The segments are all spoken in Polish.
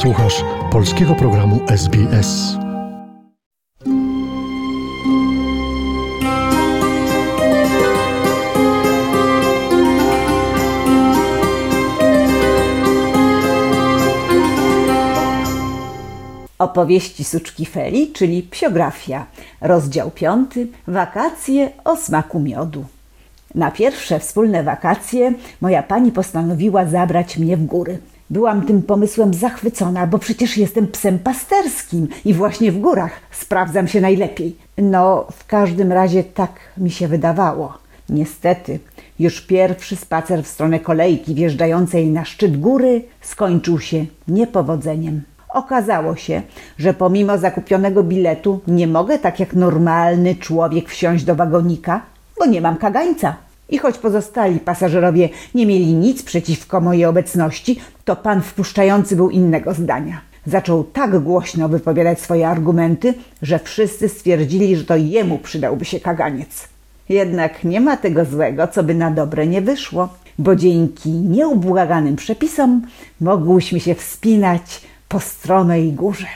Słuchasz polskiego programu SBS. Opowieści Suczki Feli, czyli psiografia. Rozdział piąty. Wakacje o smaku miodu. Na pierwsze wspólne wakacje moja pani postanowiła zabrać mnie w góry. Byłam tym pomysłem zachwycona, bo przecież jestem psem pasterskim i właśnie w górach sprawdzam się najlepiej. No, w każdym razie tak mi się wydawało. Niestety, już pierwszy spacer w stronę kolejki wjeżdżającej na szczyt góry skończył się niepowodzeniem. Okazało się, że pomimo zakupionego biletu nie mogę tak jak normalny człowiek wsiąść do wagonika, bo nie mam kagańca. I choć pozostali pasażerowie nie mieli nic przeciwko mojej obecności, to pan wpuszczający był innego zdania. Zaczął tak głośno wypowiadać swoje argumenty, że wszyscy stwierdzili, że to jemu przydałby się kaganiec. Jednak nie ma tego złego, co by na dobre nie wyszło, bo dzięki nieubłaganym przepisom mogłyśmy się wspinać po stromej górze.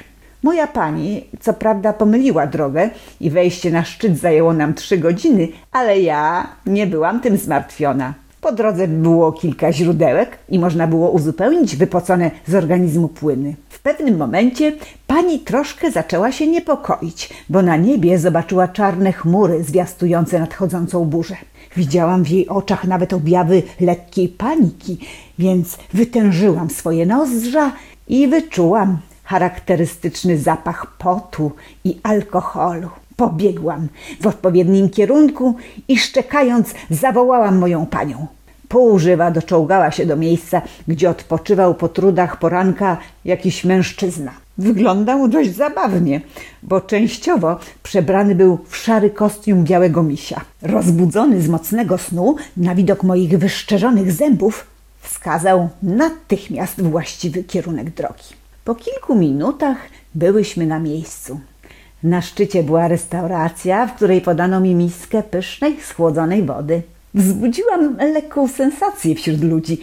Moja pani, co prawda, pomyliła drogę i wejście na szczyt zajęło nam trzy godziny, ale ja nie byłam tym zmartwiona. Po drodze było kilka źródełek i można było uzupełnić wypocone z organizmu płyny. W pewnym momencie pani troszkę zaczęła się niepokoić, bo na niebie zobaczyła czarne chmury zwiastujące nadchodzącą burzę. Widziałam w jej oczach nawet objawy lekkiej paniki, więc wytężyłam swoje nozdrza i wyczułam charakterystyczny zapach potu i alkoholu. Pobiegłam w odpowiednim kierunku i szczekając zawołałam moją panią. Półżywa doczołgała się do miejsca, gdzie odpoczywał po trudach poranka jakiś mężczyzna. Wyglądał dość zabawnie, bo częściowo przebrany był w szary kostium białego misia. Rozbudzony z mocnego snu, na widok moich wyszczerzonych zębów, wskazał natychmiast właściwy kierunek drogi. Po kilku minutach byłyśmy na miejscu. Na szczycie była restauracja, w której podano mi miskę pysznej, schłodzonej wody. Wzbudziłam lekką sensację wśród ludzi.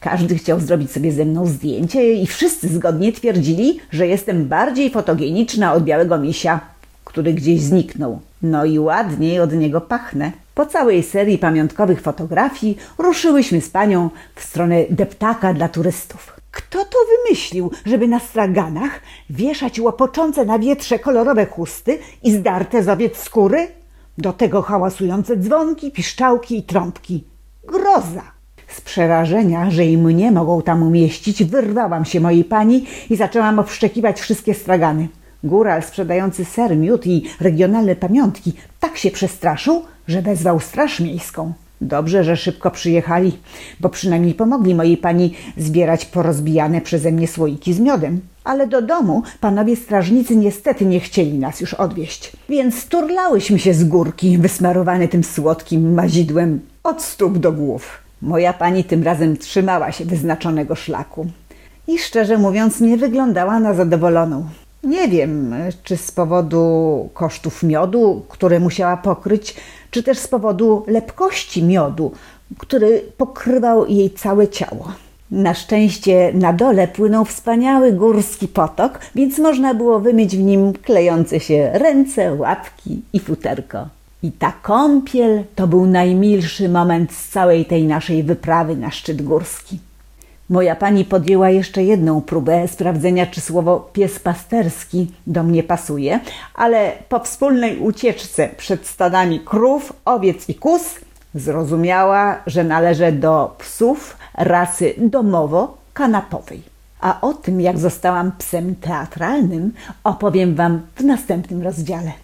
Każdy chciał zrobić sobie ze mną zdjęcie i wszyscy zgodnie twierdzili, że jestem bardziej fotogeniczna od białego misia, który gdzieś zniknął. No i ładniej od niego pachnę. Po całej serii pamiątkowych fotografii ruszyłyśmy z panią w stronę deptaka dla turystów. Kto to wymyślił, żeby na straganach wieszać łopoczące na wietrze kolorowe chusty i zdarte z owiec skóry? Do tego hałasujące dzwonki, piszczałki i trąbki. Groza! Z przerażenia, że i mnie mogą tam umieścić, wyrwałam się mojej pani i zaczęłam obszczekiwać wszystkie stragany. Góral sprzedający ser, miód i regionalne pamiątki tak się przestraszył, że wezwał straż miejską. Dobrze, że szybko przyjechali, bo przynajmniej pomogli mojej pani zbierać porozbijane przeze mnie słoiki z miodem. Ale do domu panowie strażnicy niestety nie chcieli nas już odwieźć, więc turlałyśmy się z górki, wysmarowane tym słodkim mazidłem od stóp do głów. Moja pani tym razem trzymała się wyznaczonego szlaku i szczerze mówiąc nie wyglądała na zadowoloną. Nie wiem, czy z powodu kosztów miodu, które musiała pokryć, czy też z powodu lepkości miodu, który pokrywał jej całe ciało. Na szczęście na dole płynął wspaniały górski potok, więc można było wymyć w nim klejące się ręce, łapki i futerko. I ta kąpiel to był najmilszy moment z całej tej naszej wyprawy na szczyt górski. Moja pani podjęła jeszcze jedną próbę sprawdzenia, czy słowo pies pasterski do mnie pasuje, ale po wspólnej ucieczce przed stadami krów, owiec i kus zrozumiała, że należę do psów rasy domowo-kanapowej. A o tym, jak zostałam psem teatralnym, opowiem Wam w następnym rozdziale.